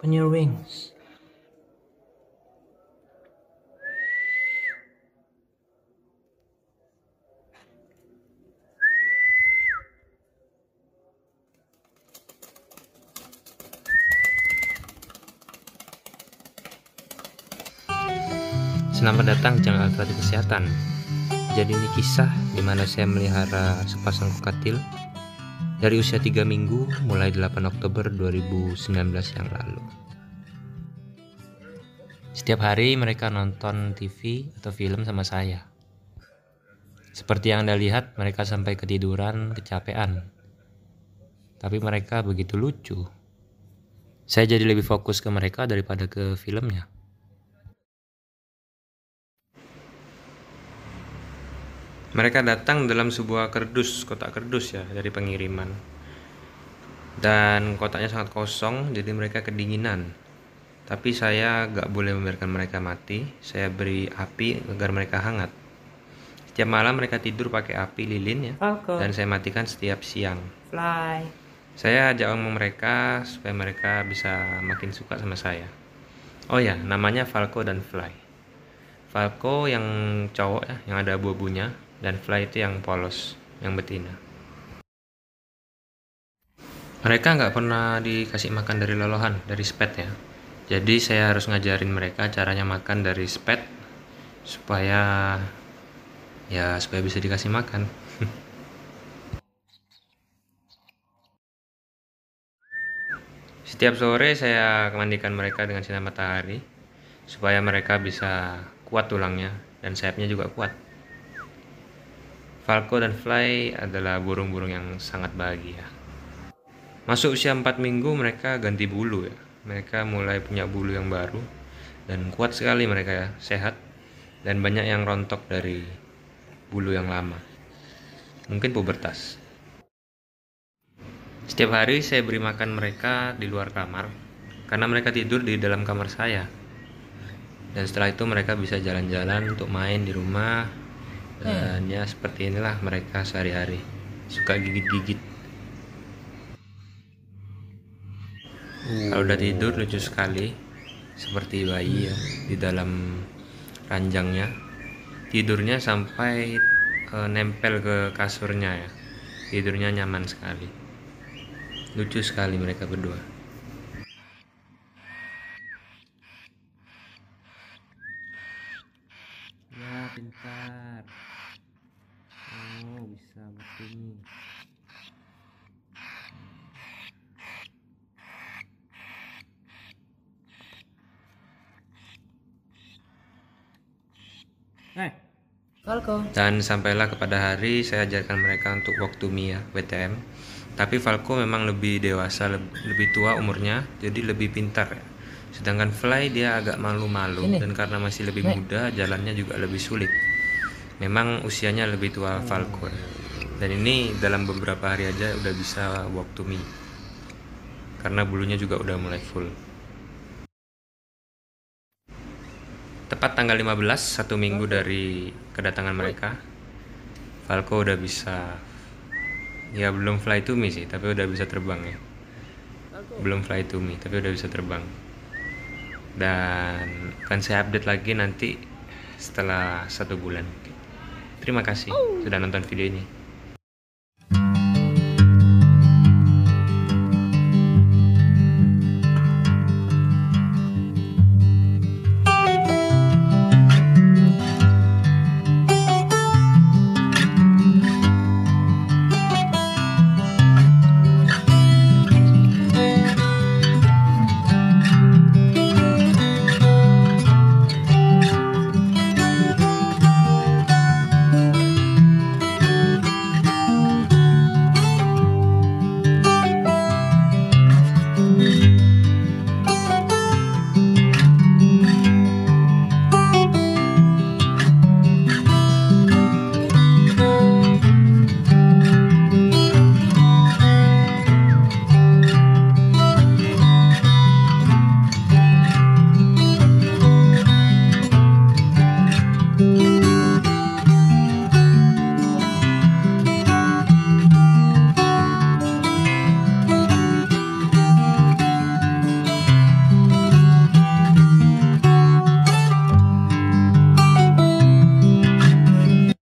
Open your wings. Selamat datang di channel Alternatif Kesehatan. Jadi ini kisah di mana saya melihara sepasang kokatil dari usia 3 minggu mulai 8 Oktober 2019 yang lalu. Setiap hari mereka nonton TV atau film sama saya. Seperti yang Anda lihat, mereka sampai ketiduran, kecapean. Tapi mereka begitu lucu. Saya jadi lebih fokus ke mereka daripada ke filmnya. Mereka datang dalam sebuah kerdus, kotak kerdus ya dari pengiriman. Dan kotaknya sangat kosong, jadi mereka kedinginan. Tapi saya gak boleh membiarkan mereka mati. Saya beri api agar mereka hangat. Setiap malam mereka tidur pakai api lilin ya. Falco. Dan saya matikan setiap siang. Fly. Saya ajak ngomong mereka supaya mereka bisa makin suka sama saya. Oh ya, namanya Falco dan Fly. Falco yang cowok ya, yang ada abu-abunya, dan Fly itu yang polos, yang betina. Mereka nggak pernah dikasih makan dari lolohan, dari spet ya. Jadi saya harus ngajarin mereka caranya makan dari spet supaya ya supaya bisa dikasih makan. Setiap sore saya mandikan mereka dengan sinar matahari supaya mereka bisa kuat tulangnya dan sayapnya juga kuat. Falco dan Fly adalah burung-burung yang sangat bahagia. Masuk usia 4 minggu mereka ganti bulu ya. Mereka mulai punya bulu yang baru dan kuat sekali mereka ya, sehat dan banyak yang rontok dari bulu yang lama. Mungkin pubertas. Setiap hari saya beri makan mereka di luar kamar karena mereka tidur di dalam kamar saya. Dan setelah itu mereka bisa jalan-jalan untuk main di rumah ya seperti inilah mereka sehari-hari suka gigit-gigit. Kalau udah tidur lucu sekali seperti bayi ya di dalam ranjangnya. Tidurnya sampai eh, nempel ke kasurnya ya. Tidurnya nyaman sekali. Lucu sekali mereka berdua. Ya, pintar. Oh, bisa begini. Eh. Falco. Dan sampailah kepada hari saya ajarkan mereka untuk walk to me ya, WTM. Tapi Falco memang lebih dewasa, leb- lebih tua umurnya, jadi lebih pintar ya. Sedangkan Fly dia agak malu-malu dan karena masih lebih Nek. muda, jalannya juga lebih sulit. Memang usianya lebih tua Falco. ya. Dan ini dalam beberapa hari aja udah bisa walk to me. Karena bulunya juga udah mulai full. Tepat tanggal 15, satu minggu dari kedatangan mereka, Falco udah bisa, ya belum fly to me sih, tapi udah bisa terbang ya. Belum fly to me, tapi udah bisa terbang. Dan akan saya update lagi nanti setelah satu bulan. Terima kasih sudah nonton video ini.